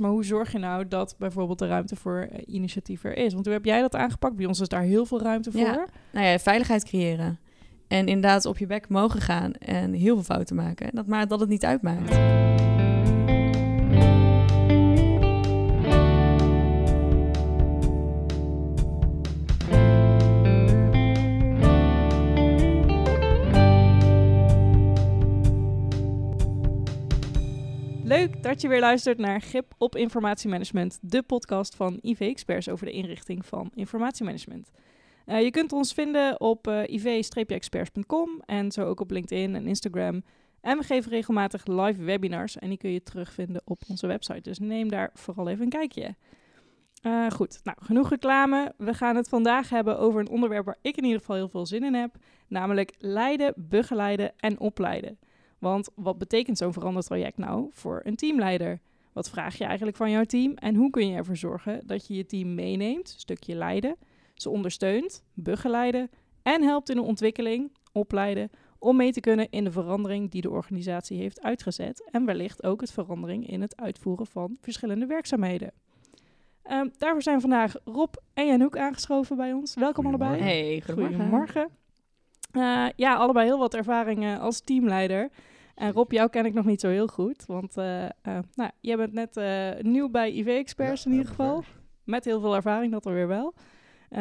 Maar hoe zorg je nou dat bijvoorbeeld de ruimte voor uh, initiatief er is? Want hoe heb jij dat aangepakt? Bij ons is daar heel veel ruimte voor. Ja, nou ja, veiligheid creëren. En inderdaad op je bek mogen gaan en heel veel fouten maken. Dat maakt dat het niet uitmaakt. Dat je weer luistert naar Grip op Informatiemanagement, de podcast van IV-experts over de inrichting van informatiemanagement. Uh, je kunt ons vinden op uh, iv-experts.com en zo ook op LinkedIn en Instagram. En we geven regelmatig live webinars en die kun je terugvinden op onze website. Dus neem daar vooral even een kijkje. Uh, goed, nou genoeg reclame. We gaan het vandaag hebben over een onderwerp waar ik in ieder geval heel veel zin in heb, namelijk leiden, begeleiden en opleiden. Want wat betekent zo'n verandertraject nou voor een teamleider? Wat vraag je eigenlijk van jouw team en hoe kun je ervoor zorgen dat je je team meeneemt, stukje leiden, ze ondersteunt, begeleiden en helpt in de ontwikkeling, opleiden, om mee te kunnen in de verandering die de organisatie heeft uitgezet en wellicht ook het verandering in het uitvoeren van verschillende werkzaamheden. Um, daarvoor zijn vandaag Rob en Janouk aangeschoven bij ons. Welkom allebei. Hey, goedemorgen. goedemorgen. Uh, ja, allebei heel wat ervaring als teamleider. En Rob, jou ken ik nog niet zo heel goed, want uh, uh, nou, jij bent net uh, nieuw bij IV-experts in ieder geval. Met heel veel ervaring, dat er weer wel.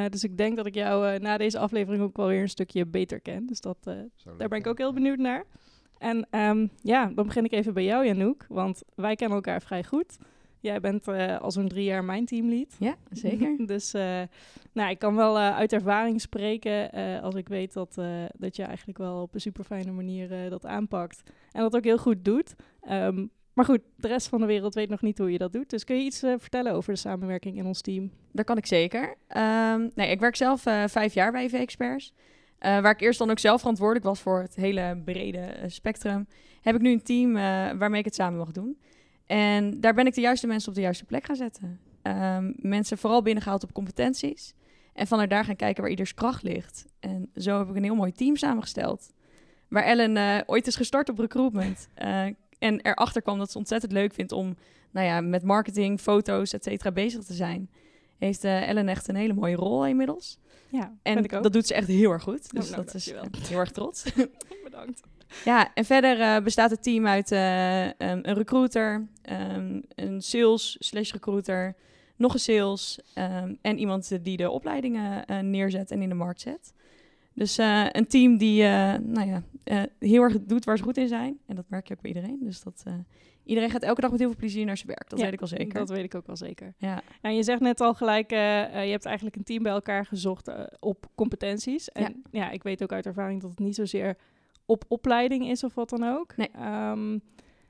dus ik denk dat ik jou na deze aflevering ook wel weer een stukje beter ken. Dus dat, daar ben ik ook heel benieuwd naar. En um, ja, dan begin ik even bij jou, Janouk, want wij kennen elkaar vrij goed. Jij bent uh, al zo'n drie jaar mijn teamlead. Ja, zeker. dus uh, nou, ik kan wel uh, uit ervaring spreken als ik weet dat, dat je eigenlijk wel op een super fijne manier dat aanpakt. En dat ook heel goed doet. Um, maar goed, de rest van de wereld weet nog niet hoe je dat doet. Dus kun je iets vertellen over de samenwerking in ons team? Dat kan ik zeker. Um, nee, ik werk zelf vijf jaar bij EV-experts. waar ik eerst dan ook zelf verantwoordelijk was voor het hele brede spectrum, heb ik nu een team waarmee ik het samen mag doen. En daar ben ik de juiste mensen op de juiste plek gaan zetten. Um, mensen vooral binnengehaald op competenties. En vanuit daar gaan kijken waar ieders kracht ligt. En zo heb ik een heel mooi team samengesteld. Waar Ellen uh, ooit is gestart op recruitment. Uh, en erachter kwam dat ze ontzettend leuk vindt om nou ja, met marketing, foto's, et cetera bezig te zijn. Heeft uh, Ellen echt een hele mooie rol inmiddels. Ja, en dat doet ze echt heel erg goed. Dus oh, nou, dat is heel erg trots. Bedankt. Ja, en verder uh, bestaat het team uit uh, um, een recruiter, um, een sales slash recruiter, nog een sales um, en iemand die de opleidingen uh, neerzet en in de markt zet. Dus een team die nou ja, heel erg doet waar ze goed in zijn. En dat merk je ook bij iedereen. Dus dat, iedereen gaat elke dag met heel veel plezier naar zijn werk. Dat ja, weet ik al zeker. Dat weet ik ook wel zeker. Ja. Nou, je zegt net al gelijk, je hebt eigenlijk een team bij elkaar gezocht op competenties. En ja. ja, ik weet ook uit ervaring dat het niet zozeer op opleiding is of wat dan ook. Nee. Um,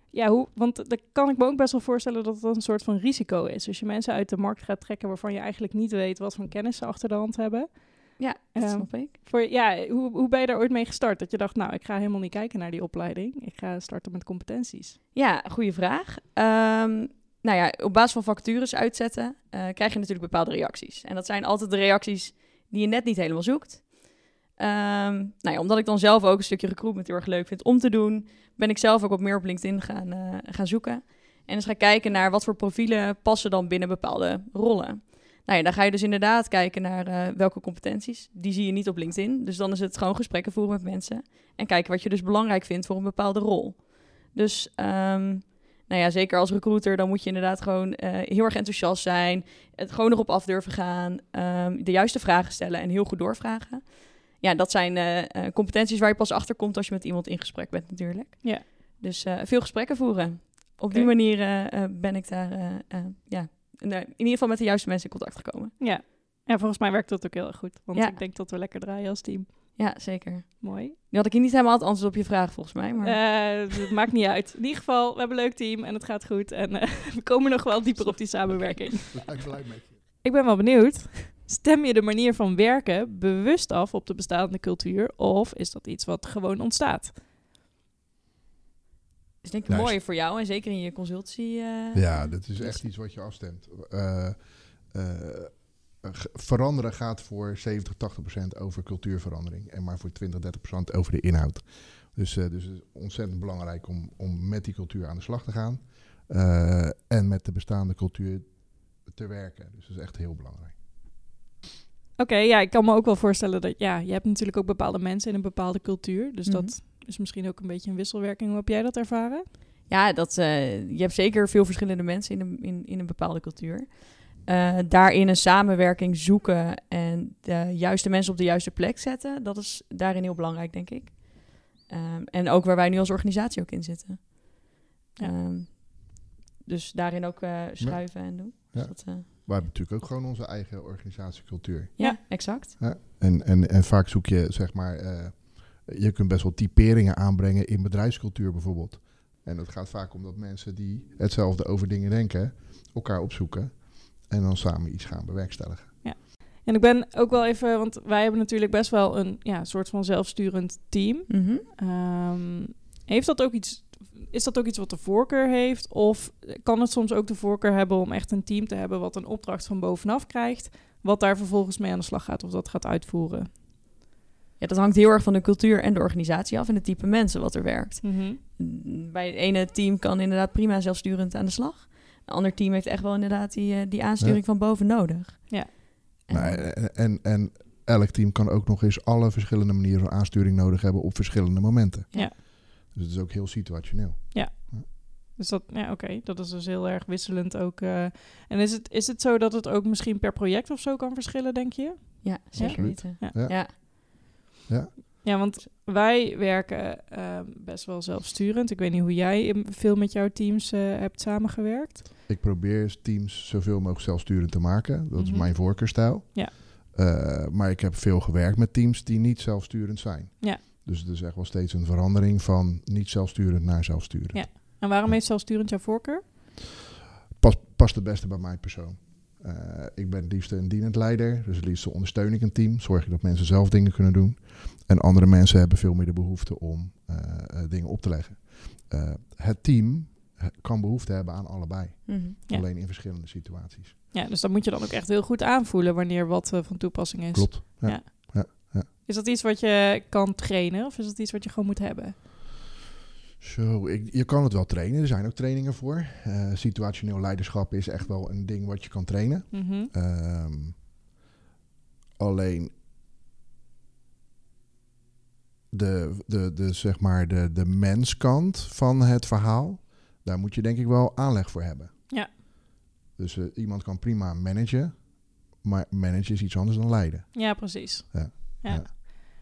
ja, hoe, want dan kan ik me ook best wel voorstellen dat het een soort van risico is. Als je mensen uit de markt gaat trekken waarvan je eigenlijk niet weet wat voor kennis ze achter de hand hebben. Ja, dat um, snap ik. Voor, ja, hoe, hoe ben je daar ooit mee gestart? Dat je dacht, nou, ik ga helemaal niet kijken naar die opleiding. Ik ga starten met competenties. Ja, goede vraag. Um, nou ja, op basis van vacatures uitzetten uh, krijg je natuurlijk bepaalde reacties. En dat zijn altijd de reacties die je net niet helemaal zoekt. Um, nou ja, omdat ik dan zelf ook een stukje recruitment heel erg leuk vind om te doen, ben ik zelf ook wat meer op LinkedIn gaan, gaan zoeken. En eens gaan kijken naar wat voor profielen passen dan binnen bepaalde rollen. Nou ja, dan ga je dus inderdaad kijken naar uh, welke competenties. Die zie je niet op LinkedIn. Dus dan is het gewoon gesprekken voeren met mensen. En kijken wat je dus belangrijk vindt voor een bepaalde rol. Dus um, nou ja, zeker als recruiter, dan moet je inderdaad gewoon uh, heel erg enthousiast zijn. Het gewoon erop af durven gaan. Um, de juiste vragen stellen en heel goed doorvragen ja, dat zijn uh, competenties waar je pas achter komt als je met iemand in gesprek bent natuurlijk. Ja. Dus uh, veel gesprekken voeren. Op okay. die manier ben ik daar ja, in ieder geval met de juiste mensen in contact gekomen. Ja, ja volgens mij werkt dat ook heel erg goed. Want ja. ik denk dat we lekker draaien als team. Ja, zeker. Mooi. Nu had ik hier niet helemaal het antwoord op je vraag, volgens mij. Maar... het maakt niet uit. In ieder geval, we hebben een leuk team en het gaat goed. En we komen nog wel dieper op die samenwerking. Ik blij met je. Ik ben wel benieuwd. Stem je de manier van werken bewust af op de bestaande cultuur of is dat iets wat gewoon ontstaat? is denk ik nou, mooi voor jou en zeker in je consultie. Uh, ja, dat is echt iets wat je afstemt. Uh, uh, veranderen gaat voor 70, 80 procent over cultuurverandering en maar voor 20, 30 procent over de inhoud. Dus, dus het is ontzettend belangrijk om, om met die cultuur aan de slag te gaan. eh, en met de bestaande cultuur te werken. Dus dat is echt heel belangrijk. Oké, ja, ik kan me ook wel voorstellen dat ja, je hebt natuurlijk ook bepaalde mensen in een bepaalde cultuur. Dus Mhm. dat is misschien ook een beetje een wisselwerking. Hoe heb jij dat ervaren? Ja, dat, eh, je hebt zeker veel verschillende mensen in een, in, in een bepaalde cultuur. Eh, daarin een samenwerking zoeken en de juiste mensen op de juiste plek zetten, dat is daarin heel belangrijk, denk ik. Ehm, en ook waar wij nu als organisatie ook in zitten. Ja. Ehm, dus daarin ook eh, schuiven en doen. Dus Ja. dat, We hebben natuurlijk ook gewoon onze eigen organisatiecultuur. ja, Ja. exact. En, en, en vaak zoek je, zeg maar, eh, je kunt best wel typeringen aanbrengen in bedrijfscultuur bijvoorbeeld. En het gaat vaak om dat mensen die hetzelfde over dingen denken, elkaar opzoeken en dan samen iets gaan bewerkstelligen. En ik ben ook wel even, want wij hebben natuurlijk best wel een ja, soort van zelfsturend team. Mhm. Ehm, heeft dat ook iets, is dat ook iets wat de voorkeur heeft? Of kan het soms ook de voorkeur hebben om echt een team te hebben wat een opdracht van bovenaf krijgt, wat daar vervolgens mee aan de slag gaat of dat gaat uitvoeren? Ja, dat hangt heel erg van de cultuur en de organisatie af en het type mensen wat er werkt. Mhm. Bij het ene team kan inderdaad prima zelfsturend aan de slag. Een ander team heeft echt wel inderdaad die, eh, die aansturing van boven nodig. Ja. En, Nou, en, en, en elk team kan ook nog eens alle verschillende manieren van aansturing nodig hebben op verschillende momenten. Ja. Dus het is ook heel situationeel. Dus dat, ja, oké, dat is dus heel erg wisselend ook. eh. en is het, is het zo dat het ook misschien per project of zo kan verschillen, denk je? ja, zeker weten. Ja. Ja. Ja. Ja. Ja, want wij werken ehm, best wel zelfsturend. Ik weet niet hoe jij veel met jouw teams eh, hebt samengewerkt. Ik probeer teams zoveel mogelijk zelfsturend te maken. Dat is Mhm. mijn voorkeurstijl. Ja. Eh, maar ik heb veel gewerkt met teams die niet zelfsturend zijn. Ja. Dus het is echt wel steeds een verandering van niet zelfsturend naar zelfsturend. Ja. En waarom heeft zelfsturend jouw voorkeur? Pas, past het beste bij mijn persoon. Eh, ik ben het liefste een dienend leider. Dus het liefste ondersteun ik een team. Zorg ik dat mensen zelf dingen kunnen doen. En andere mensen hebben veel meer de behoefte om eh, eh, dingen op te leggen. Het team kan behoefte hebben aan allebei. Mhm. Ja. Alleen in verschillende situaties. Ja, dus dan moet je dan ook echt heel goed aanvoelen wanneer wat van toepassing is. Klopt. Ja. Ja. Is dat iets wat je kan trainen of is dat iets wat je gewoon moet hebben? Zo, ik, je kan het wel trainen. Er zijn ook trainingen voor. Eh, situationeel leiderschap is echt wel een ding wat je kan trainen. Mhm. Ehm, alleen de, de, de, zeg maar de, de menskant van het verhaal, daar moet je denk ik wel aanleg voor hebben. Ja. Dus eh, iemand kan prima managen, maar managen is iets anders dan leiden. Ja, precies. Ja. Ja, Ja.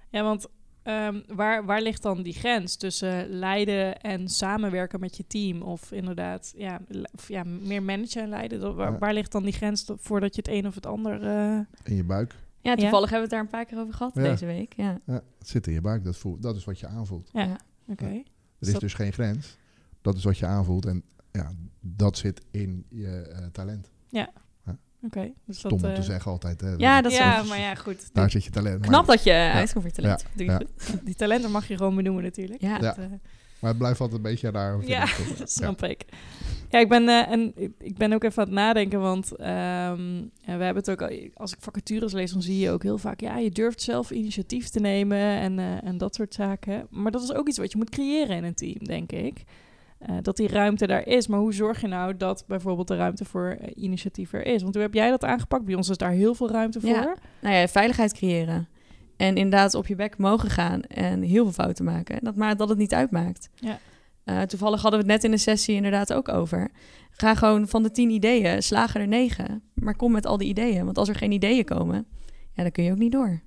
ja. want ehm, waar, waar ligt dan die grens tussen leiden en samenwerken met je team? Of inderdaad, ja, ja meer managen en leiden. Waar, Ja. waar ligt dan die grens voordat je het een of het ander... eh, In je buik. Ja, toevallig hebben we het daar een paar keer over gehad Ja. deze week. Ja. Ja, het zit in je buik. Dat, voelt, dat is wat je aanvoelt. ja, Ja. oké. Er Is is dat- dus geen grens. Dat is wat je aanvoelt. En ja, dat zit in je eh, talent. Oké, dus Stom dat... om eh, te zeggen altijd. Hè. Ja, dat is ja, maar ja, goed. Daar zit je talent. Maar- Knap dat je uitkomt talent. Ja. goed. Die, talenten mag je gewoon benoemen natuurlijk. Ja. Dat, eh, Maar het blijft altijd een beetje raar. vind Ja, dat snap ik. Ja, ik ben, eh, en ik- ben ook even aan het nadenken, want ehm, ja, we hebben het ook al, als ik vacatures lees, dan zie je ook heel vaak, ja, je durft zelf initiatief te nemen en, eh, en dat soort zaken. Maar dat is ook iets wat je moet creëren in een team, denk ik. Eh, dat die ruimte daar is. Maar hoe zorg je nou dat bijvoorbeeld de ruimte voor eh, initiatief er is? Want hoe heb jij dat aangepakt? Bij ons is daar heel veel ruimte voor. Ja. Nou ja, veiligheid creëren. En inderdaad op je bek mogen gaan en heel veel fouten maken. Dat, maar dat het niet uitmaakt. Ja. Eh, toevallig hadden we het net in de sessie inderdaad ook over. Ga gewoon van de tien ideeën, slagen er negen. Maar kom met al die ideeën. Want als er geen ideeën komen, ja, dan kun je ook niet door.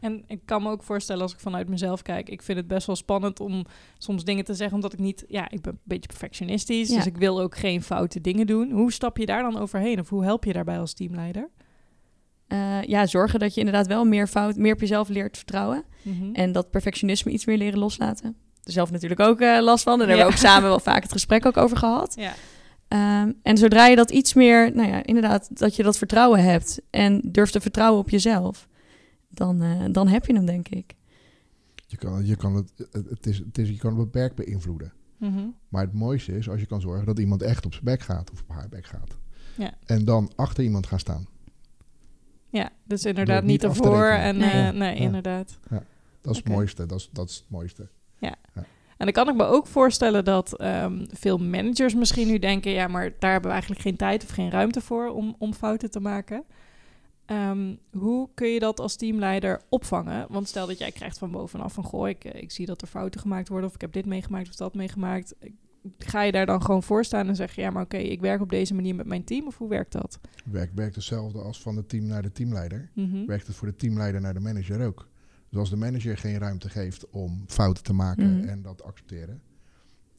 En ik kan me ook voorstellen als ik vanuit mezelf kijk, ik vind het best wel spannend om soms dingen te zeggen, omdat ik niet, ja, ik ben een beetje perfectionistisch, Ja. dus ik wil ook geen foute dingen doen. Hoe stap je daar dan overheen of hoe help je daarbij als teamleider? Eh, ja, zorgen dat je inderdaad wel meer, fout, meer op jezelf leert vertrouwen. Mhm. En dat perfectionisme iets meer leren loslaten. Er zelf natuurlijk ook eh, last van. En daar Ja. hebben we ook samen wel vaak het gesprek ook over gehad. Ja, Ehm, en zodra je dat iets meer, nou ja, inderdaad, dat je dat vertrouwen hebt en durft te vertrouwen op jezelf, dan, eh, dan heb je hem, denk ik. Je kan, je kan het, het, is, het is, je kan het beperkt beïnvloeden. Mhm. Maar het mooiste is als je kan zorgen dat iemand echt op zijn bek gaat of op haar bek gaat. Ja. En dan achter iemand gaan staan. ja dus inderdaad niet ervoor en Nee. eh, Ja. nee, Ja. inderdaad. Dat is het mooiste. Dat is, dat is het mooiste. En dan kan ik me ook voorstellen dat ehm, veel managers misschien nu denken: ja, maar daar hebben we eigenlijk geen tijd of geen ruimte voor om, om fouten te maken. Ehm, hoe kun je dat als teamleider opvangen? Want stel dat jij krijgt van bovenaf van goh, ik, ik zie dat er fouten gemaakt worden, of ik heb dit meegemaakt of dat meegemaakt. Ga je daar dan gewoon voor staan en zeg je ja, maar oké, ik werk op deze manier met mijn team, of hoe werkt dat? Werkt werkt hetzelfde als van het team naar de teamleider. Mhm. Werkt het voor de teamleider naar de manager ook. Dus als de manager geen ruimte geeft om fouten te maken Mhm. en dat accepteren,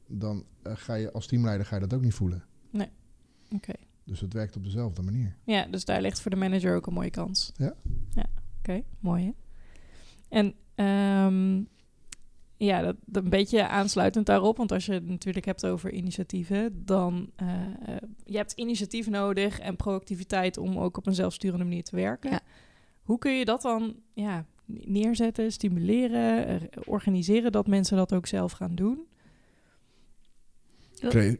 dan eh, ga je als teamleider ga je dat ook niet voelen. Oké. Dus het werkt op dezelfde manier. Ja, dus daar ligt voor de manager ook een mooie kans. Ja. Ja, oké, mooi hè? En ehm, ja, dat, dat een beetje aansluitend daarop, want als je het natuurlijk hebt over initiatieven, dan uh, je hebt initiatief nodig en proactiviteit om ook op een zelfsturende manier te werken. Ja. Hoe kun je dat dan ja, neerzetten, stimuleren, organiseren dat mensen dat ook zelf gaan doen?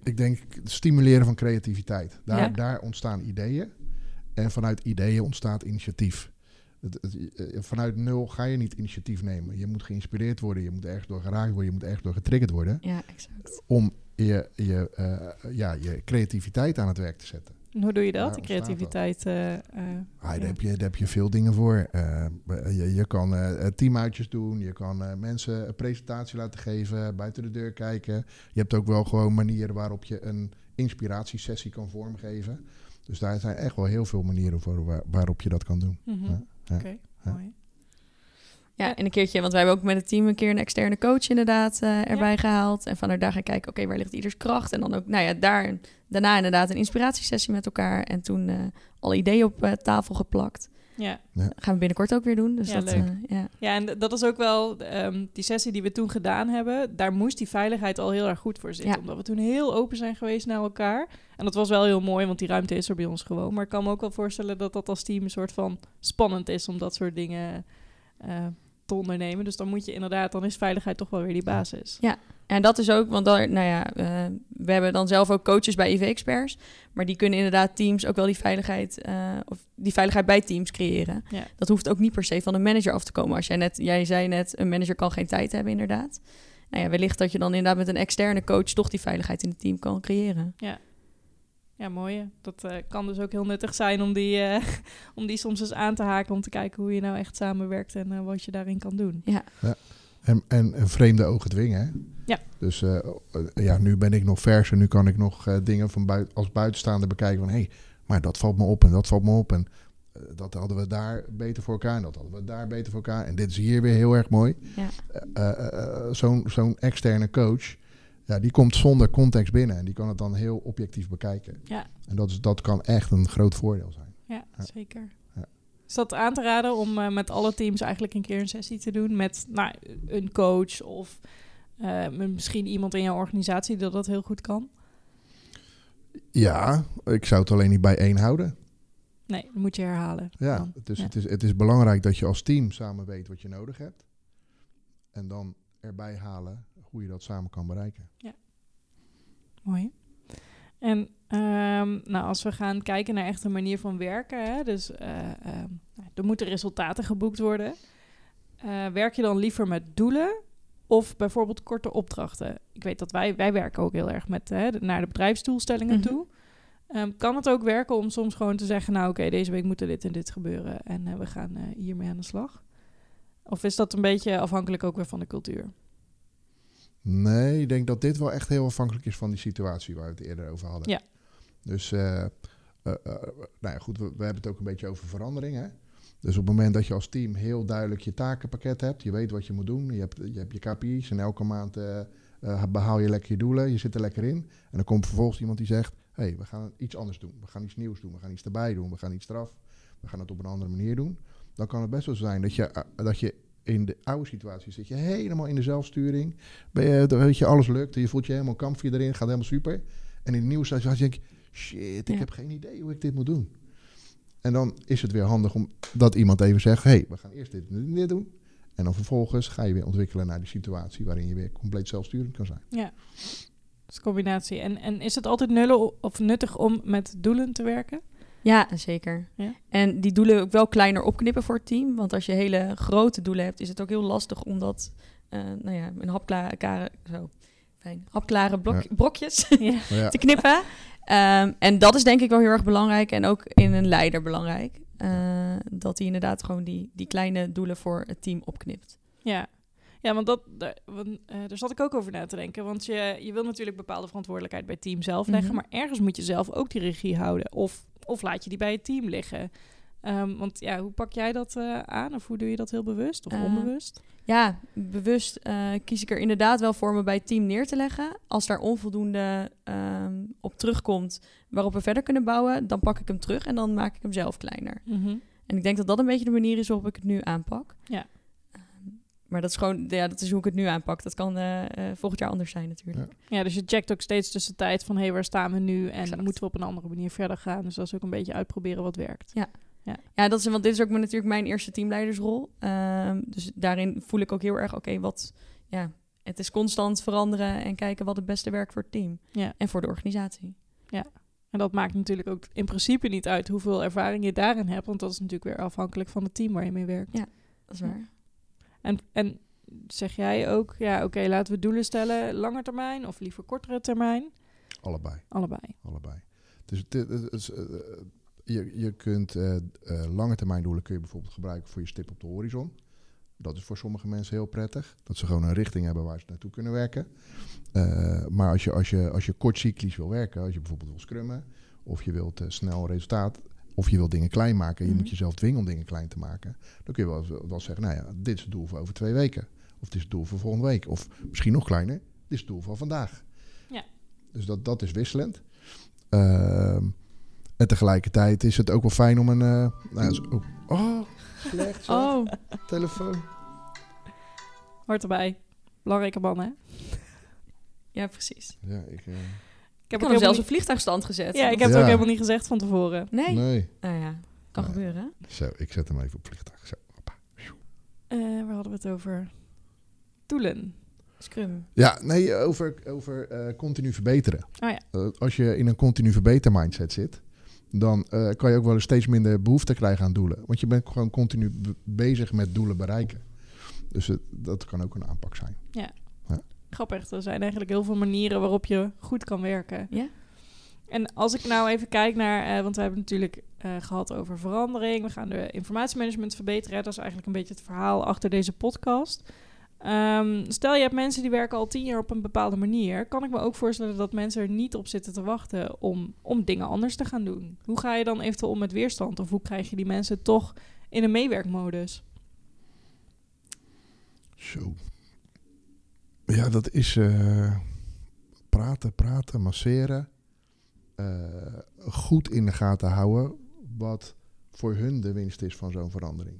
Ik denk stimuleren van creativiteit. Daar, Ja. daar ontstaan ideeën. En vanuit ideeën ontstaat initiatief. Het, het, eh, vanuit nul ga je niet initiatief nemen. Je moet geïnspireerd worden, je moet ergens door geraakt worden, je moet ergens door getriggerd worden. Ja, exact. Om je, je, uh, ja, je creativiteit aan het werk te zetten. En hoe doe je dat, Daar ontstaat creativiteit? Uh, uh, Ah, daar, ja. heb je, daar heb je veel dingen voor. Uh, je, je kan uh, teamuitjes doen, je kan mensen een presentatie laten geven, buiten de deur kijken. Je hebt ook wel gewoon manieren waarop je een inspiratiesessie kan vormgeven. Dus daar zijn echt wel heel veel manieren voor waar, waarop je dat kan doen. Mm -hmm. ja. Oké, okay, mooi. Ja, en een keertje, want wij hebben ook met het team een keer een externe coach inderdaad uh, erbij ja. gehaald. En vanuit daar gaan kijken, oké, okay, waar ligt ieders kracht? En dan ook, nou ja, daar, daarna inderdaad een inspiratiesessie met elkaar. En toen uh, alle ideeën op uh, tafel geplakt. Ja. ja. gaan we binnenkort ook weer doen. Dus ja, dat, leuk. ja. ja, en dat is ook wel um, die sessie die we toen gedaan hebben. Daar moest die veiligheid al heel erg goed voor zitten. Ja. Omdat we toen heel open zijn geweest naar elkaar. En dat was wel heel mooi, want die ruimte is er bij ons gewoon. Maar ik kan me ook wel voorstellen dat dat als team een soort van spannend is om dat soort dingen uh, te ondernemen. Dus dan moet je inderdaad, dan is veiligheid toch wel weer die basis. Ja, en dat is ook, want dan, nou ja, uh, we hebben dan zelf ook coaches bij IV-experts. Maar die kunnen inderdaad teams ook wel die veiligheid, uh, of die veiligheid bij teams creëren. Ja. Dat hoeft ook niet per se van een manager af te komen. Als jij net, jij zei net, een manager kan geen tijd hebben, inderdaad. Nou ja, wellicht dat je dan inderdaad met een externe coach toch die veiligheid in het team kan creëren. Ja. Ja, mooi. Dat uh, kan dus ook heel nuttig zijn om die, uh, om die soms eens aan te haken. Om te kijken hoe je nou echt samenwerkt en uh, wat je daarin kan doen. Ja. ja. En, en, en, vreemde ogen dwingen. Hè? Ja. Dus ja, nu ben ik nog vers en nu kan ik nog dingen van buiten, als buitenstaander bekijken. Van hé, hey, maar dat valt me op en dat valt me op. En dat hadden we daar beter voor elkaar en dat hadden we daar beter voor elkaar. En dit is hier weer heel erg mooi. Ja. Zo'n zo'n externe coach ja, die komt zonder context binnen en die kan het dan heel objectief bekijken. Ja. En dat, is, dat kan echt een groot voordeel zijn. Ja, ja. zeker. Ja. Is dat aan te raden om uh, met alle teams eigenlijk een keer een sessie te doen met nou, een coach of uh, misschien iemand in jouw organisatie dat dat heel goed kan? Ja, ik zou het alleen niet bij één houden. Nee, dat moet je herhalen. Ja, dan. dus ja. Het, is, het is belangrijk dat je als team samen weet wat je nodig hebt. En dan erbij halen hoe je dat samen kan bereiken. Ja, mooi. En um, nou, als we gaan kijken naar echt een manier van werken, hè, dus uh, uh, er moeten resultaten geboekt worden. Uh, werk je dan liever met doelen of bijvoorbeeld korte opdrachten? Ik weet dat wij, wij werken ook heel erg met, hè, naar de bedrijfsdoelstellingen Mhm. toe. Um, kan het ook werken om soms gewoon te zeggen, nou oké, deze week moet er dit en dit gebeuren en uh, we gaan uh, hiermee aan de slag? Of is dat een beetje afhankelijk ook weer van de cultuur? Nee, ik denk dat dit wel echt heel afhankelijk is van die situatie waar we het eerder over hadden. Ja. Dus, uh, uh, uh, nou ja, goed, we, we, hebben het ook een beetje over verandering. Hè? Dus op het moment dat je als team heel duidelijk je takenpakket hebt, je weet wat je moet doen, je hebt je, hebt je KPI's en elke maand behaal je lekker je doelen, je zit er lekker in. En dan komt vervolgens iemand die zegt, hé, hey, we gaan iets anders doen, we gaan iets nieuws doen, we gaan iets erbij doen, we gaan iets eraf, we gaan het op een andere manier doen. Dan kan het best wel zijn dat je, dat je in de oude situatie zit je helemaal in de zelfsturing. Ben je, weet je, alles lukt. Je voelt je helemaal kampvuur erin. Gaat helemaal super. En in de nieuwe situatie denk je... Shit, ik Ja. heb geen idee hoe ik dit moet doen. En dan is het weer handig om dat iemand even zegt... Hé, hey, we gaan eerst dit en dit doen. En dan vervolgens ga je weer ontwikkelen naar die situatie... waarin je weer compleet zelfsturend kan zijn. Ja, dat is combinatie. En, en is het altijd nullen of nuttig om met doelen te werken? Ja, zeker. Ja. En die doelen ook wel kleiner opknippen voor het team. Want als je hele grote doelen hebt, is het ook heel lastig om dat eh, nou ja, in hapklare, zo, fijn, hapklare blok, Ja. brokjes Ja. Te knippen. Ehm, en dat is denk ik wel heel erg belangrijk en ook in een leider belangrijk. Eh, dat hij inderdaad gewoon die, die kleine doelen voor het team opknipt. Ja. Ja, want dat, daar, want, eh, daar zat ik ook over na te denken. Want je, je wil natuurlijk bepaalde verantwoordelijkheid bij het team zelf leggen. Mhm. Maar ergens moet je zelf ook die regie houden. Of, of laat je die bij het team liggen. Ehm, want ja, hoe pak jij dat eh, aan? Of hoe doe je dat heel bewust of Eh, onbewust? Ja, bewust kies ik er inderdaad wel voor me bij het team neer te leggen. Als daar onvoldoende ehm, op terugkomt waarop we verder kunnen bouwen, dan pak ik hem terug en dan maak ik hem zelf kleiner. Mhm. En ik denk dat dat een beetje de manier is waarop ik het nu aanpak. Ja. Maar dat is gewoon, ja, dat is hoe ik het nu aanpak. Dat kan eh, eh, volgend jaar anders zijn natuurlijk. Ja, dus je checkt ook steeds tussen tijd van... hé, hey, waar staan we nu? En Exact. moeten we op een andere manier verder gaan? Dus dat is ook een beetje uitproberen wat werkt. Ja, dat is, want dit is ook natuurlijk mijn eerste teamleidersrol. Ehm, dus daarin voel ik ook heel erg, oké, wat, ja, het is constant veranderen en kijken wat het beste werkt voor het team Ja. en voor de organisatie. En dat maakt natuurlijk ook in principe niet uit hoeveel ervaring je daarin hebt. Want dat is natuurlijk weer afhankelijk van het team waar je mee werkt. Ja. Dat is waar. En, en zeg jij ook, ja, oké, laten we doelen stellen, lange termijn of liever kortere termijn? allebei. Allebei. allebei. Dus het, het- het is, eh, je, je kunt eh, eh, lange termijn doelen kun je bijvoorbeeld gebruiken voor je stip op de horizon. Dat is voor sommige mensen heel prettig. Dat ze gewoon een richting hebben waar ze naartoe kunnen werken. Eh, maar als je, als, je, als je kortcyclisch wil werken, als je bijvoorbeeld wil scrummen, of je wilt eh, snel resultaat, of je wilt dingen klein maken, je Mhm. moet jezelf dwingen om dingen klein te maken, dan kun je wel, wel zeggen, nou ja, dit is het doel voor over twee weken. Of dit is het doel voor volgende week. Of misschien nog kleiner, dit is het doel van vandaag. Ja. Dus dat, dat is wisselend. Ehm, en tegelijkertijd is het ook wel fijn om een... eh, nou, oh, oh, slecht. Oh, Telefoon. Hoort erbij. Belangrijke man, hè? ja, precies. Ja, ik... eh, Ik heb ook hem zelfs helemaal op vliegtuigstand gezet. niet, ja, ik heb het Ja. ook helemaal niet gezegd van tevoren. Nee? nee. Nou ja, kan Nee. gebeuren. Zo, ik zet hem even op vliegtuig. Zo, hoppa. Eh, waar hadden we het over? Doelen. Scrum. Ja, nee, over, over eh, continu verbeteren. Oh ja. Eh, als je in een continu verbeter mindset zit, dan eh, kan je ook wel eens steeds minder behoefte krijgen aan doelen. Want je bent gewoon continu be- bezig met doelen bereiken. Dus het- dat kan ook een aanpak zijn. Grappig, er zijn eigenlijk heel veel manieren waarop je goed kan werken. Ja? En als ik nou even kijk naar, eh, want we hebben het natuurlijk eh, gehad over verandering. We gaan de informatiemanagement verbeteren. Dat is eigenlijk een beetje het verhaal achter deze podcast. Ehm, stel je hebt mensen die werken al tien jaar op een bepaalde manier. Kan ik me ook voorstellen dat mensen er niet op zitten te wachten om, om dingen anders te gaan doen. Hoe ga je dan eventueel om met weerstand? Of hoe krijg je die mensen toch in een meewerkmodus? Zo. Ja, dat is eh, praten, praten, masseren. Eh, goed in de gaten houden wat voor hun de winst is van zo'n verandering.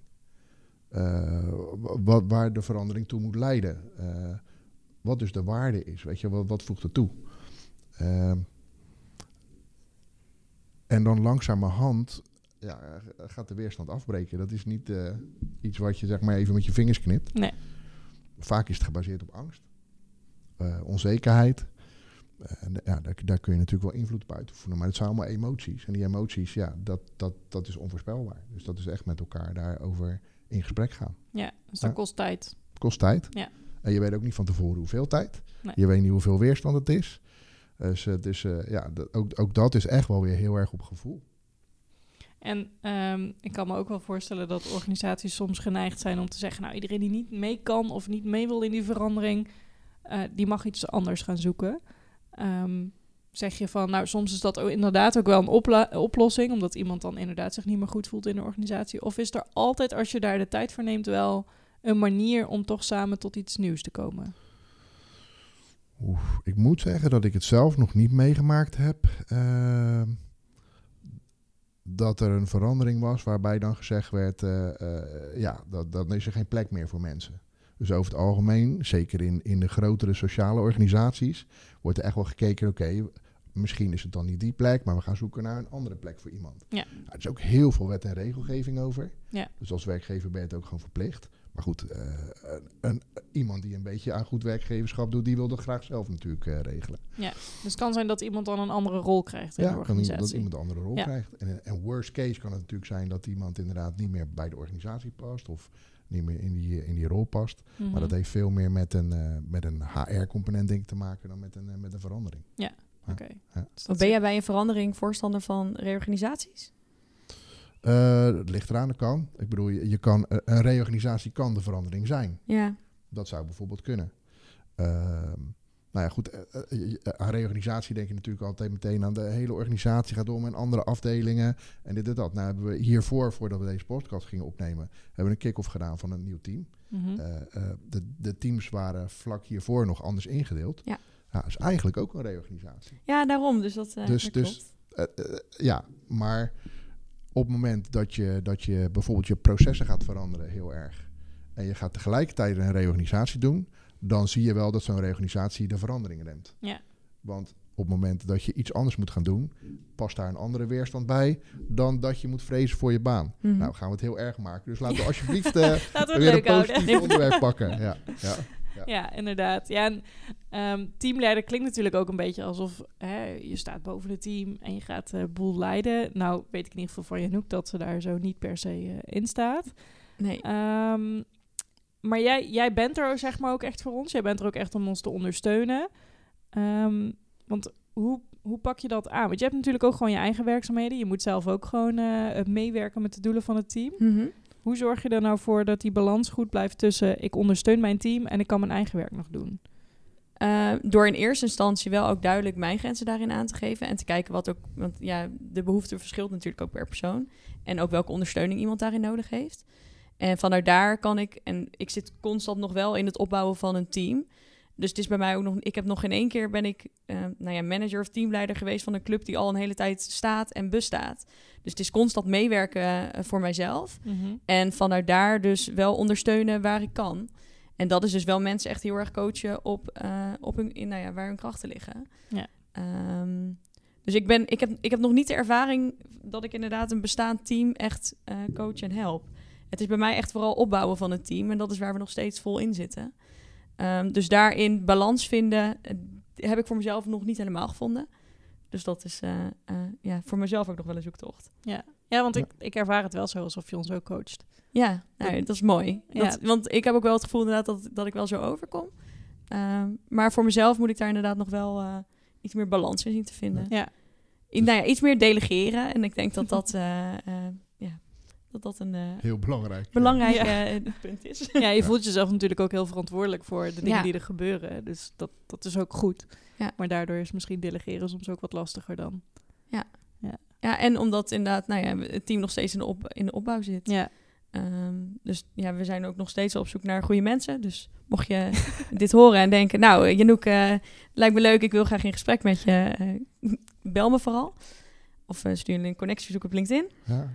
Eh, wa- wat, waar de verandering toe moet leiden. Wat dus de waarde is. Weet je, wat, wat voegt er toe? En dan langzamerhand ja, gaat de weerstand afbreken. Dat is niet iets wat je zeg maar even met je vingers knipt. Nee. Vaak is het gebaseerd op angst, eh, onzekerheid. Eh, en ja, daar, daar kun je natuurlijk wel invloed op uitoefenen. Maar het zijn allemaal emoties. En die emoties, ja, dat, dat, dat is onvoorspelbaar. Dus dat is echt met elkaar daarover in gesprek gaan. Ja, dus dat Ja. kost tijd. Kost tijd. Ja. En je weet ook niet van tevoren hoeveel tijd. Nee. Je weet niet hoeveel weerstand het is. Dus, eh, dus ja, dat, ook, ook dat is echt wel weer heel erg op gevoel. En ehm, ik kan me ook wel voorstellen dat organisaties soms geneigd zijn om te zeggen: Nou, iedereen die niet mee kan of niet mee wil in die verandering, eh, die mag iets anders gaan zoeken. Ehm, zeg je van, nou, soms is dat ook inderdaad ook wel een oplossing, omdat iemand dan inderdaad zich niet meer goed voelt in de organisatie? Of is er altijd, als je daar de tijd voor neemt, wel een manier om toch samen tot iets nieuws te komen? Oeh, ik moet zeggen dat ik het zelf nog niet meegemaakt heb. eh, dat er een verandering was waarbij dan gezegd werd: eh, eh, ja, dat, dan is er geen plek meer voor mensen. Dus over het algemeen, zeker in, in de grotere sociale organisaties, wordt er echt wel gekeken: oké, misschien is het dan niet die plek, maar we gaan zoeken naar een andere plek voor iemand. Ja. Nou, er is ook heel veel wet en regelgeving over. Ja. Dus als werkgever ben je het ook gewoon verplicht. Maar goed, eh, een, iemand die een beetje aan goed werkgeverschap doet, die wil dat graag zelf natuurlijk eh, regelen. Dus het kan zijn dat iemand dan een andere rol krijgt in Ja, de kan iemand, dat organisatie. iemand een andere rol Ja. krijgt. En, en worst case kan het natuurlijk zijn dat iemand inderdaad niet meer bij de organisatie past. Of niet meer in die, in die rol past. Mhm. Maar dat heeft veel meer met een, eh, met een HR-component denk ik te maken dan met een, eh, met een verandering. Oké. Ja. Dus ben jij bij een verandering voorstander van reorganisaties? Eh, het ligt eraan, dat kan. Ik bedoel, je, je kan, eh, een reorganisatie kan de verandering zijn. Ja. Dat zou bijvoorbeeld kunnen. Ehm, nou ja, goed. eh, eh, je- aan reorganisatie denk je natuurlijk altijd meteen aan de hele organisatie gaat om en andere afdelingen en dit en dat. Nou hebben we hiervoor, voordat we deze podcast gingen opnemen, hebben we een kick-off gedaan van een nieuw team. Mhm. Eh, eh, de, de teams waren vlak hiervoor nog anders ingedeeld. Ja. Nou, dat is eigenlijk ook een reorganisatie. ja, daarom. Dus dat, eh, Dus- dat dus-. Eh, eh, ja, maar op het moment dat je, dat je bijvoorbeeld je processen gaat veranderen heel erg en je gaat tegelijkertijd een reorganisatie doen, dan zie je wel dat zo'n reorganisatie de verandering remt. Ja. Want op het moment dat je iets anders moet gaan doen, past daar een andere weerstand bij dan dat je moet vrezen voor je baan. Mhm. Nou, gaan we het heel erg maken. Dus laten we alsjeblieft eh, Laten we het weer een houden. onderwerp pakken. Ja, ja. Ja, inderdaad. Ja, en, ehm, teamleider klinkt natuurlijk ook een beetje alsof hè, je staat boven het team en je gaat de boel leiden. Nou, weet ik in ieder geval van Janouk dat ze daar zo niet per se eh, in staat. nee. Ehm, maar jij, jij bent er zeg maar ook echt voor ons. Jij bent er ook echt om ons te ondersteunen. Ehm, want hoe, hoe pak je dat aan? Want je hebt natuurlijk ook gewoon je eigen werkzaamheden. Je moet zelf ook gewoon eh, meewerken met de doelen van het team. Mhm. Hoe zorg je er nou voor dat die balans goed blijft tussen ik ondersteun mijn team en ik kan mijn eigen werk nog doen? Eh, door in eerste instantie wel ook duidelijk mijn grenzen daarin aan te geven. En te kijken wat ook. Want ja, de behoefte verschilt natuurlijk ook per persoon. En ook welke ondersteuning iemand daarin nodig heeft. En vanuit daar kan ik. En ik zit constant nog wel in het opbouwen van een team. Dus het is bij mij ook nog. Ik heb nog geen één keer ben ik eh, nou ja, manager of teamleider geweest van een club die al een hele tijd staat en bestaat. Dus het is constant meewerken eh, voor mijzelf. En vanuit daar dus wel ondersteunen waar ik kan. En dat is dus wel mensen echt heel erg coachen op, eh, op hun, in, nou ja, waar hun krachten liggen. Ja. Ehm, dus ik, ben, ik, heb, ik heb nog niet de ervaring dat ik inderdaad een bestaand team echt coach en help. Het is bij mij echt vooral opbouwen van het team. En dat is waar we nog steeds vol in zitten. Ehm, dus daarin balans vinden eh, heb ik voor mezelf nog niet helemaal gevonden. Dus dat is eh, eh, ja, voor mezelf ook nog wel een zoektocht. Ja, want ik, ik ervaar het wel zo alsof je ons ook coacht. Ja, nou, Dat- dat is mooi. Ja. Dat, Want ik heb ook wel het gevoel inderdaad dat, dat ik wel zo overkom. Ehm, maar voor mezelf moet ik daar inderdaad nog wel eh, iets meer balans in zien te vinden. Ja. I- nou ja, iets meer delegeren. En ik denk dat dat, ja, dat, dat een eh, Heel belangrijk. belangrijk Ja. eh, punt is. Ja, je voelt jezelf natuurlijk ook heel verantwoordelijk voor de dingen Ja. die er gebeuren. Dus dat, dat is ook goed. Ja. Maar daardoor is misschien delegeren soms ook wat lastiger dan. Ja, en omdat inderdaad nou ja, het team nog steeds in de, op, in de opbouw zit. Ja, Ehm, dus ja, we zijn ook nog steeds op zoek naar goede mensen. Dus mocht je dit horen en denken, nou, eh, Janouk, eh, lijkt me leuk, ik wil graag in gesprek met je, bel me vooral. Of eh, stuur een connectie zoek op LinkedIn. Ja.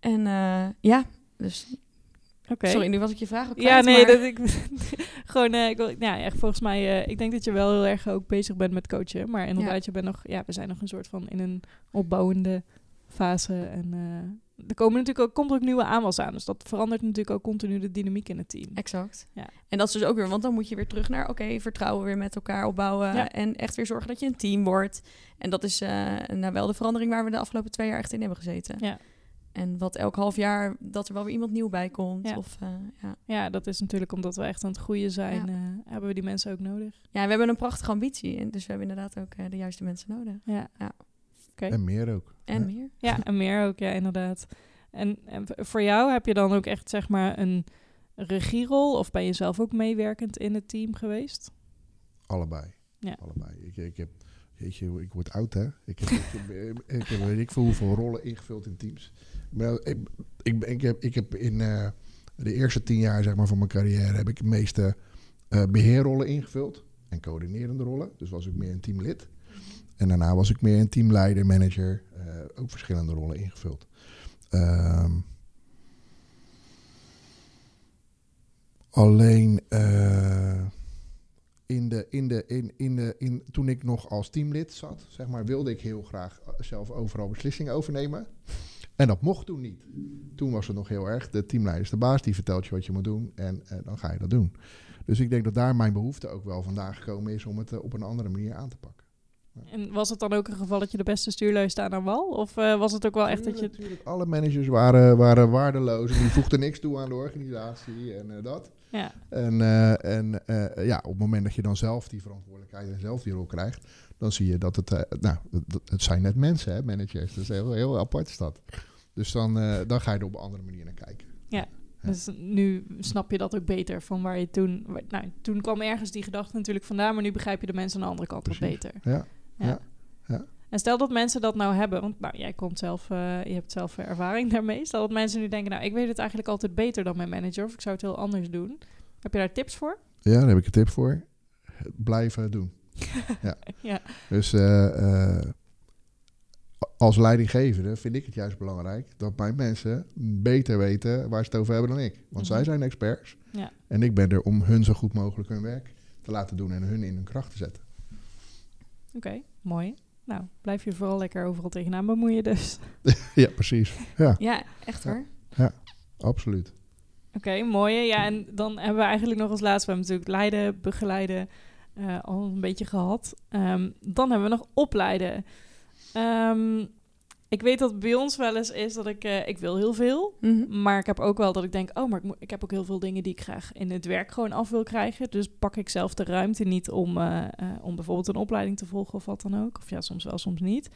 En eh, ja, dus oké. sorry, nu was ik je vraag ook Ja, nee, maar- dat ik gewoon, eh, ik wil, ja, echt volgens mij, eh, ik denk dat je wel heel erg ook bezig bent met coachen, maar inderdaad, je bent nog, ja, we zijn nog een soort van in een opbouwende fase en er komen natuurlijk ook, komt er ook nieuwe aanwas aan, dus dat verandert natuurlijk ook continu de dynamiek in het team. Exact. Ja. En dat is dus ook weer, want dan moet je weer terug naar, oké, vertrouwen weer met elkaar opbouwen. Ja. En echt weer zorgen dat je een team wordt. En dat is nou wel de verandering waar we de afgelopen twee jaar echt in hebben gezeten. Ja. En wat elk half jaar, dat er wel weer iemand nieuw bij komt. Ja. Of, eh, ja. Ja, dat is natuurlijk omdat we echt aan het groeien zijn, Ja. eh, hebben we die mensen ook nodig. ja, we hebben een prachtige ambitie. En dus we hebben inderdaad ook eh, de juiste mensen nodig. Ja. Ja. Oké. En meer ook. En Ja. meer. Ja, en meer ook, ja, inderdaad. En, en voor jou heb je dan ook echt, zeg maar, een regierol? Of ben je zelf ook meewerkend in het team geweest? Allebei. Ja. Allebei. Ik, ik heb, jeetje, ik word oud hè. Ik heb, ik, heb, ik heb weet ik veel hoeveel rollen ingevuld in teams. Ik, ik, ik, heb, ik heb in eh, de eerste tien jaar zeg maar, van mijn carrière heb ik de meeste eh, beheerrollen ingevuld. En coördinerende rollen. Dus was ik meer een teamlid. En daarna was ik meer een teamleider, manager. eh, ook verschillende rollen ingevuld. Ehm, alleen in de, in de, in, in de, in, toen ik nog als teamlid zat, zeg maar, wilde ik heel graag zelf overal beslissingen overnemen. En dat mocht toen niet. Toen was het nog heel erg, de teamleider is de baas, die vertelt je wat je moet doen en eh, dan ga je dat doen. Dus ik denk dat daar mijn behoefte ook wel vandaan gekomen is om het eh, op een andere manier aan te pakken. En was het dan ook een geval dat je de beste stuurlui staan aan wal? Of eh, was het ook wel echt dat je... Natuurlijk, alle managers waren, waren waardeloos. En die voegden niks toe aan de organisatie en dat. Ja, En, en ja, op het moment dat je dan zelf die verantwoordelijkheid en zelf die rol krijgt, dan zie je dat het, nou, het, het zijn net mensen, hè, managers. Dat is heel, heel apart is dat. Dus dan, eh, dan ga je er op een andere manier naar kijken. Ja. dus nu snap je dat ook beter van waar je toen... Nou, toen kwam ergens die gedachte natuurlijk vandaan, maar nu begrijp je de mensen aan de andere kant wat beter. Ja, ja. En stel dat mensen dat nou hebben, want nou, jij komt zelf, eh, je hebt zelf ervaring daarmee. Stel dat mensen nu denken, nou, ik weet het eigenlijk altijd beter dan mijn manager, of ik zou het heel anders doen. Heb je daar tips voor? ja, daar heb ik een tip voor. Blijven doen. ja. Ja. Dus eh, als leidinggevende vind ik het juist belangrijk dat mijn mensen beter weten waar ze het over hebben dan ik. Want Mhm. zij zijn experts. Ja. En ik ben er om hun zo goed mogelijk hun werk te laten doen en hun in hun kracht te zetten. Oké, mooi. Nou, blijf je vooral lekker overal tegenaan bemoeien dus. Ja, precies. Ja, Ja, echt hoor. absoluut. Oké, mooi. Ja, en dan hebben we eigenlijk nog als laatste, we hebben natuurlijk leiden, begeleiden eh, al een beetje gehad. Ehm, dan hebben we nog opleiden. Ehm, ik weet dat bij ons wel eens is dat ik, eh, ik wil heel veel. Mhm. Maar ik heb ook wel dat ik denk, oh, maar ik, moet, ik heb ook heel veel dingen die ik graag in het werk gewoon af wil krijgen. Dus pak ik zelf de ruimte niet om, eh, eh, om bijvoorbeeld een opleiding te volgen of wat dan ook. Of ja, soms wel, soms niet.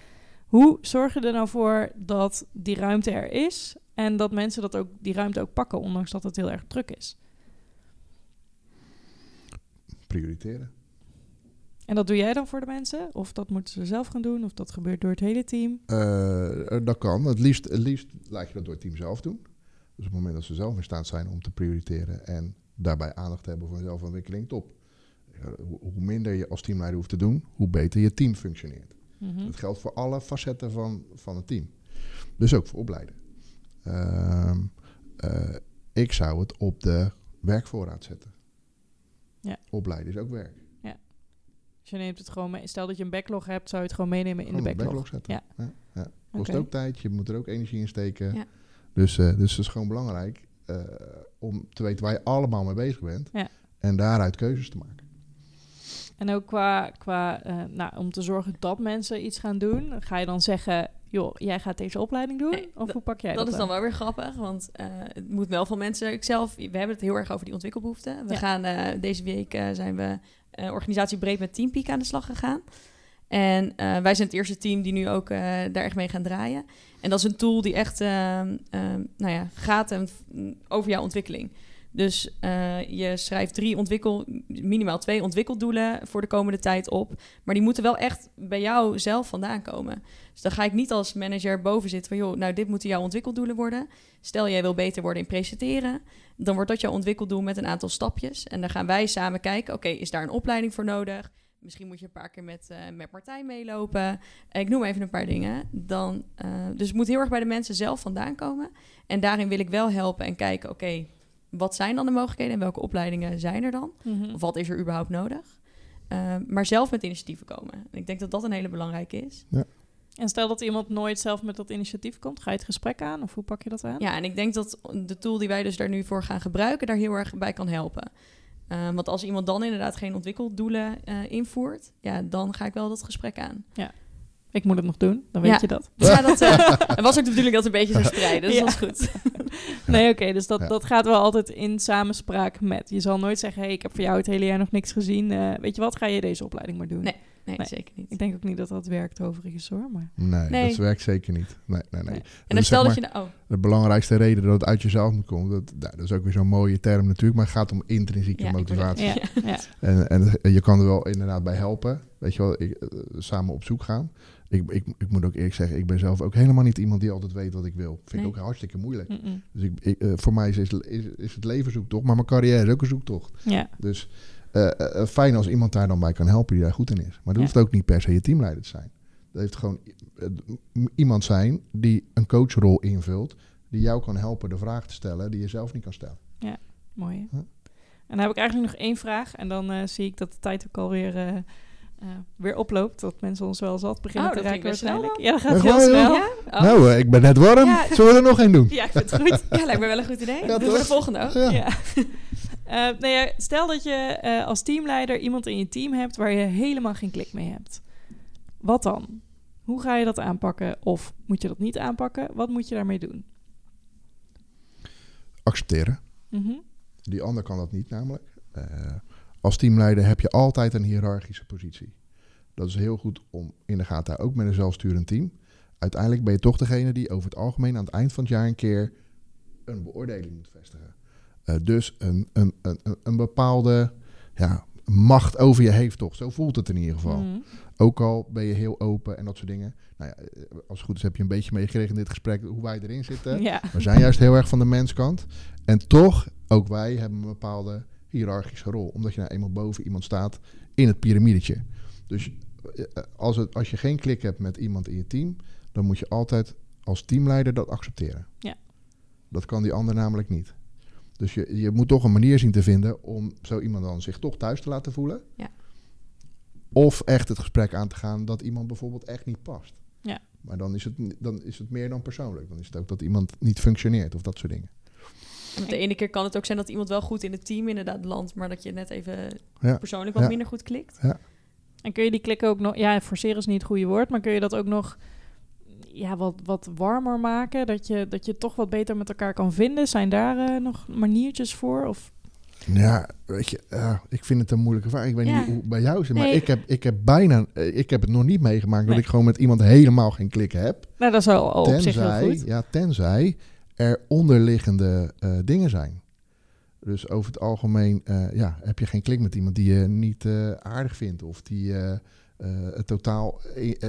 Hoe zorg je er nou voor dat die ruimte er is en dat mensen dat ook, die ruimte ook pakken, ondanks dat het heel erg druk is? Prioriteren. En dat doe jij dan voor de mensen? Of dat moeten ze zelf gaan doen? Of dat gebeurt door het hele team? Eh, dat kan. Het liefst, het liefst laat je dat door het team zelf doen. Dus op het moment dat ze zelf in staat zijn om te prioriteren en daarbij aandacht te hebben voor zelfontwikkeling, top. Eh, Hoe, minder je als teamleider hoeft te doen, hoe beter je team functioneert. Mhm. Dat geldt voor alle facetten van, van het team. Dus ook voor opleiden. Ehm, eh, ik zou het op de werkvoorraad zetten. Ja. Opleiden is ook werk. Dus je neemt het gewoon mee. Stel dat je een backlog hebt, zou je het gewoon meenemen in Gewoon de backlog. zetten. Ja. Ja. Ja. Kost ook tijd, je moet er ook energie in steken. Ja. Dus, eh, dus het is gewoon belangrijk eh, om te weten waar je allemaal mee bezig bent. En daaruit keuzes te maken. En ook qua, qua eh, nou, om te zorgen dat mensen iets gaan doen, ga je dan zeggen, joh, jij gaat deze opleiding doen? Nee, of hoe pak jij dat? Dat is dan wel weer grappig, want eh, het moet wel van mensen. Ik zelf, we hebben het heel erg over die ontwikkelbehoeften. We Ja. gaan eh, deze week eh, zijn we organisatie breed met Teampeak aan de slag gegaan. En wij zijn het eerste team die nu ook daar echt mee gaan draaien. En dat is een tool die echt ehm, ehm, nou ja, gaat over jouw ontwikkeling. Dus eh, je schrijft drie ontwikkel, minimaal twee ontwikkeldoelen voor de komende tijd op. Maar die moeten wel echt bij jou zelf vandaan komen. Dus dan ga ik niet als manager boven zitten van... joh, nou, dit moeten jouw ontwikkeldoelen worden. Stel, jij wil beter worden in presenteren. Dan wordt dat jouw ontwikkeldoel met een aantal stapjes. En dan gaan wij samen kijken... oké, is daar een opleiding voor nodig? Misschien moet je een paar keer met, eh, met Martijn meelopen. Eh, ik noem even een paar dingen. Dan, dus het moet heel erg bij de mensen zelf vandaan komen. En daarin wil ik wel helpen en kijken... oké, wat zijn dan de mogelijkheden... en welke opleidingen zijn er dan? Mhm. Of wat is er überhaupt nodig? Eh, maar zelf met initiatieven komen. En ik denk dat dat een hele belangrijke is. En stel dat iemand nooit zelf met dat initiatief komt, ga je het gesprek aan? Of hoe pak je dat aan? Ja, en ik denk dat de tool die wij dus daar nu voor gaan gebruiken, daar heel erg bij kan helpen. Eh, want als iemand dan inderdaad geen ontwikkeldoelen eh, invoert, ja, dan ga ik wel dat gesprek aan. Ik moet het nog doen, dan weet Ja. je dat. Ja, dat eh, was ook de bedoeling dat het een beetje zou spreiden, dus Ja. dat is goed. Nee, oké, dus dat, Ja. dat gaat wel altijd in samenspraak met. Je zal nooit zeggen, hey, ik heb voor jou het hele jaar nog niks gezien. Eh, weet je wat, ga je deze opleiding maar doen? Nee. Nee, Nee. zeker niet. Ik denk ook niet dat dat werkt overigens hoor, maar... Nee, Nee. dat werkt zeker niet. Nee, nee, nee. Nee. En dan Dus stel dat je... nou- Oh, De belangrijkste reden dat het uit jezelf moet komen, dat, nou, dat is ook weer zo'n mooie term natuurlijk, maar het gaat om intrinsieke motivatie. Ja, ja. En, en je kan er wel inderdaad bij helpen. Weet je wel, ik, eh, samen op zoek gaan. Ik, ik, ik moet ook eerlijk zeggen, ik ben zelf ook helemaal niet iemand die altijd weet wat ik wil. Vind Nee. ik ook hartstikke moeilijk. Dus ik, ik, eh, voor mij is, is, is het leven zoektocht, maar mijn carrière is ook een zoektocht. ja. Dus eh, eh, fijn als iemand daar dan bij kan helpen die daar goed in is. Maar dat Ja. hoeft ook niet per se je teamleider te zijn. Dat heeft gewoon iemand zijn die een coachrol invult, die jou kan helpen de vraag te stellen die je zelf niet kan stellen. Mooi. Ja. En dan heb ik eigenlijk nog één vraag. En dan zie ik dat de tijd ook alweer eh, weer oploopt. Dat mensen ons wel zat beginnen Oh, te dat raken waarschijnlijk. Ja, dat gaat heel snel. ja? Oh. Nou, eh, ik ben net warm. Ja. Zullen we er nog één doen? Ja, ik vind het goed. ja, lijkt me wel een goed idee. Ja, Doen we de volgende ook. Ja. Ja. Eh, nou ja, stel dat je eh, als teamleider iemand in je team hebt waar je helemaal geen klik mee hebt. wat dan? Hoe ga je dat aanpakken? Of moet je dat niet aanpakken? Wat moet je daarmee doen? Accepteren. Mhm. Die ander kan dat niet namelijk. Als teamleider heb je altijd een hiërarchische positie. Dat is heel goed om in de gaten te houden, ook met een zelfsturend team. Uiteindelijk ben je toch degene die over het algemeen aan het eind van het jaar een keer een beoordeling moet vestigen. Eh, dus een, een, een, een- een bepaalde ja, macht over je heeft toch. Zo voelt het in ieder geval. Mhm. Ook al ben je heel open en dat soort dingen. Nou ja, eh, als het goed is heb je een beetje meegekregen in dit gesprek hoe wij erin zitten. Ja. We zijn juist heel erg van de menskant. En toch, ook wij hebben een bepaalde hiërarchische rol. Omdat je nou eenmaal boven iemand staat in het piramidetje. Dus eh, als, het, als je geen klik hebt met iemand in je team, dan moet je altijd als teamleider dat accepteren. Ja. Dat kan die ander namelijk niet. Dus je, je moet toch een manier zien te vinden om zo iemand dan zich toch thuis te laten voelen. Ja. Of echt het gesprek aan te gaan dat iemand bijvoorbeeld echt niet past. Ja. Maar dan is, het, dan is het meer dan persoonlijk. Dan is het ook dat iemand niet functioneert of dat soort dingen. De ene keer kan het ook zijn dat iemand wel goed in het team inderdaad landt, maar dat je net even Ja. persoonlijk wat Ja. minder goed klikt. En kun je die klikken ook nog... Ja, forceren is niet het goede woord, maar kun je dat ook nog ja, wat, wat warmer maken? Dat je, dat je het toch wat beter met elkaar kan vinden? Zijn daar eh, nog maniertjes voor? Of... Ja, weet je, ja, ik vind het een moeilijke vraag. Ik weet Ja. niet hoe het bij jou zit, maar Nee. ik, heb, ik heb bijna, eh, ik heb het nog niet meegemaakt dat ik gewoon met iemand helemaal geen klik heb. Nou, dat is al, al op zich heel goed. ja, tenzij er onderliggende eh, dingen zijn. Dus over het algemeen eh, ja, heb je geen klik met iemand die je niet eh, aardig vindt. Of die het totaal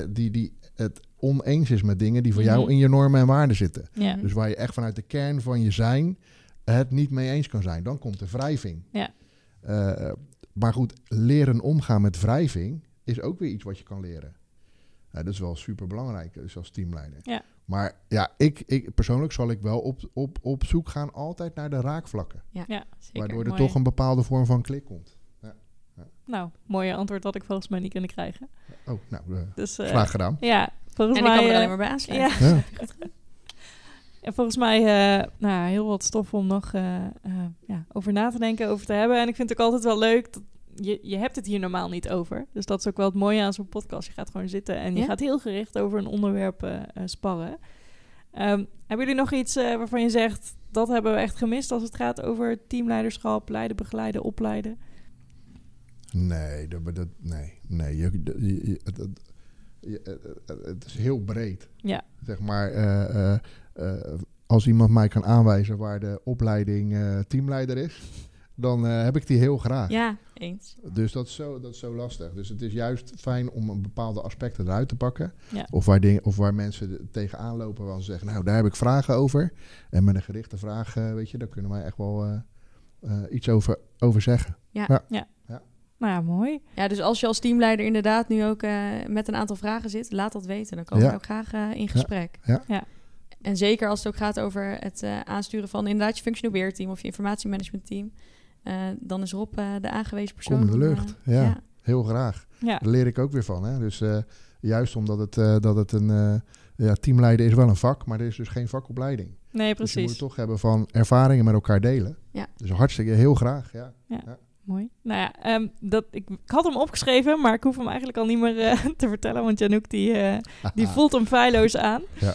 die, die het oneens is met dingen die voor Mhm. jou in je normen en waarden zitten. Ja. Dus waar je echt vanuit de kern van je zijn het niet mee eens kan zijn. Dan komt de wrijving. Ja. Maar goed, leren omgaan met wrijving is ook weer iets wat je kan leren. Dat is wel super belangrijk, dus als teamleider. Ja. Maar ja, ik, ik, persoonlijk zal ik wel op, op, op zoek gaan altijd naar de raakvlakken. Ja, zeker. waardoor er Mooi. toch een bepaalde vorm van klik komt. Nou, mooie antwoord had ik volgens mij niet kunnen krijgen. Oh, nou, eh, Dus eh, graag gedaan. ja, volgens En ik mij... kan er eh, alleen maar bij aansluiten. ja. Ja. En volgens mij eh, nou, heel wat stof om nog eh, eh, ja, over na te denken, over te hebben. En ik vind het ook altijd wel leuk, dat je, je hebt het hier normaal niet over. Dus dat is ook wel het mooie aan zo'n podcast. Je gaat gewoon zitten en je Ja. gaat heel gericht over een onderwerp eh, eh, sparren. Ehm, hebben jullie nog iets eh, waarvan je zegt, dat hebben we echt gemist als het gaat over teamleiderschap, leiden, begeleiden, opleiden? Nee, dat, dat, nee, nee. Je, je- je- het, is heel breed. Ja. Zeg maar, eh, eh, eh, als iemand mij kan aanwijzen waar de opleiding eh, teamleider is, dan eh, heb ik die heel graag. Ja, eens. Dus dat is, zo, dat is zo lastig. Dus het is juist fijn om een bepaalde aspecten eruit te pakken. Ja. Of, waar dingen, of waar mensen tegenaan lopen waar ze zeggen, nou daar heb ik vragen over. En met een gerichte vraag, eh, weet je, daar kunnen wij echt wel eh, iets over, over zeggen. Nou ja, mooi. Ja, dus als je als teamleider inderdaad nu ook met een aantal vragen zit, laat dat weten. Dan komen Ja. we ook graag in gesprek. Ja. Ja. En zeker als het ook gaat over het aansturen van inderdaad je functional beheerteam of je informatiemanagementteam. eh dan is Rob eh, de aangewezen persoon. Kom in de lucht, eh, ja. Heel graag. Ja, Daar leer ik ook weer van. Hè? Dus eh, juist omdat het, eh, dat het een eh, ja, teamleiden is wel een vak, maar er is dus geen vakopleiding. nee, Dus je moet precies. toch hebben van ervaringen met elkaar delen. Ja. Dus hartstikke heel graag. Ja. Mooi. Nou ja, ehm, dat, ik, ik had hem opgeschreven, maar ik hoef hem eigenlijk al niet meer eh, te vertellen, want Janouk die, eh, die voelt hem feilloos aan. Ja.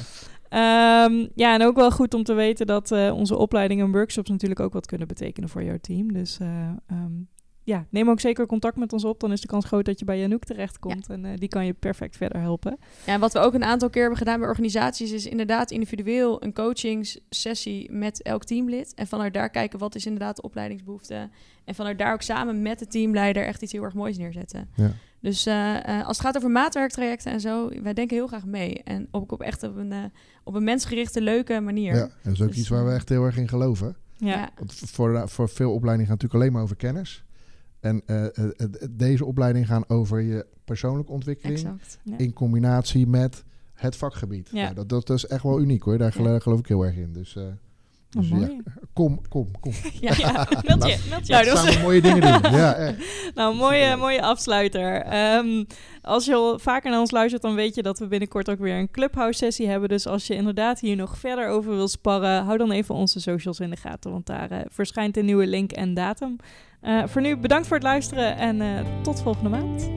Ehm, ja, en ook wel goed om te weten dat eh, onze opleidingen en workshops natuurlijk ook wat kunnen betekenen voor jouw team. Dus eh, ehm, ja, neem ook zeker contact met ons op. Dan is de kans groot dat je bij Janouk terechtkomt. En eh, die kan je perfect verder helpen. Ja, en wat we ook een aantal keer hebben gedaan bij organisaties is inderdaad individueel een coachingssessie met elk teamlid. En vanuit daar kijken wat is inderdaad de opleidingsbehoefte. En vanuit daar ook samen met de teamleider echt iets heel erg moois neerzetten. Ja. Dus eh, eh, als het gaat over maatwerktrajecten en zo, wij denken heel graag mee. En ook op echt op een, eh, op een mensgerichte, leuke manier. Ja, en dat is ook Dus, iets waar we echt heel erg in geloven. Ja, Want voor, voor veel opleidingen gaat het natuurlijk alleen maar over kennis. En deze opleiding gaan over je persoonlijke ontwikkeling exact. ja. in combinatie met het vakgebied. Ja. Ja. dat, dat is echt wel uniek hoor. Daar gelo- Ja. geloof ik heel erg in. Dus, eh, dus Oh, ja, kom, kom, kom. Ja, Ja, meld je, meld je. Nou, dat Samen mooie dingen doen. Ja, echt. Nou, mooie, mooie afsluiter. Ehm, als je al vaker naar ons luistert, dan weet je dat we binnenkort ook weer een Clubhouse-sessie hebben. Dus als je inderdaad hier nog verder over wil sparren, hou dan even onze socials in de gaten, want daar eh, verschijnt een nieuwe link en datum. Eh, voor nu bedankt voor het luisteren en eh, tot volgende maand.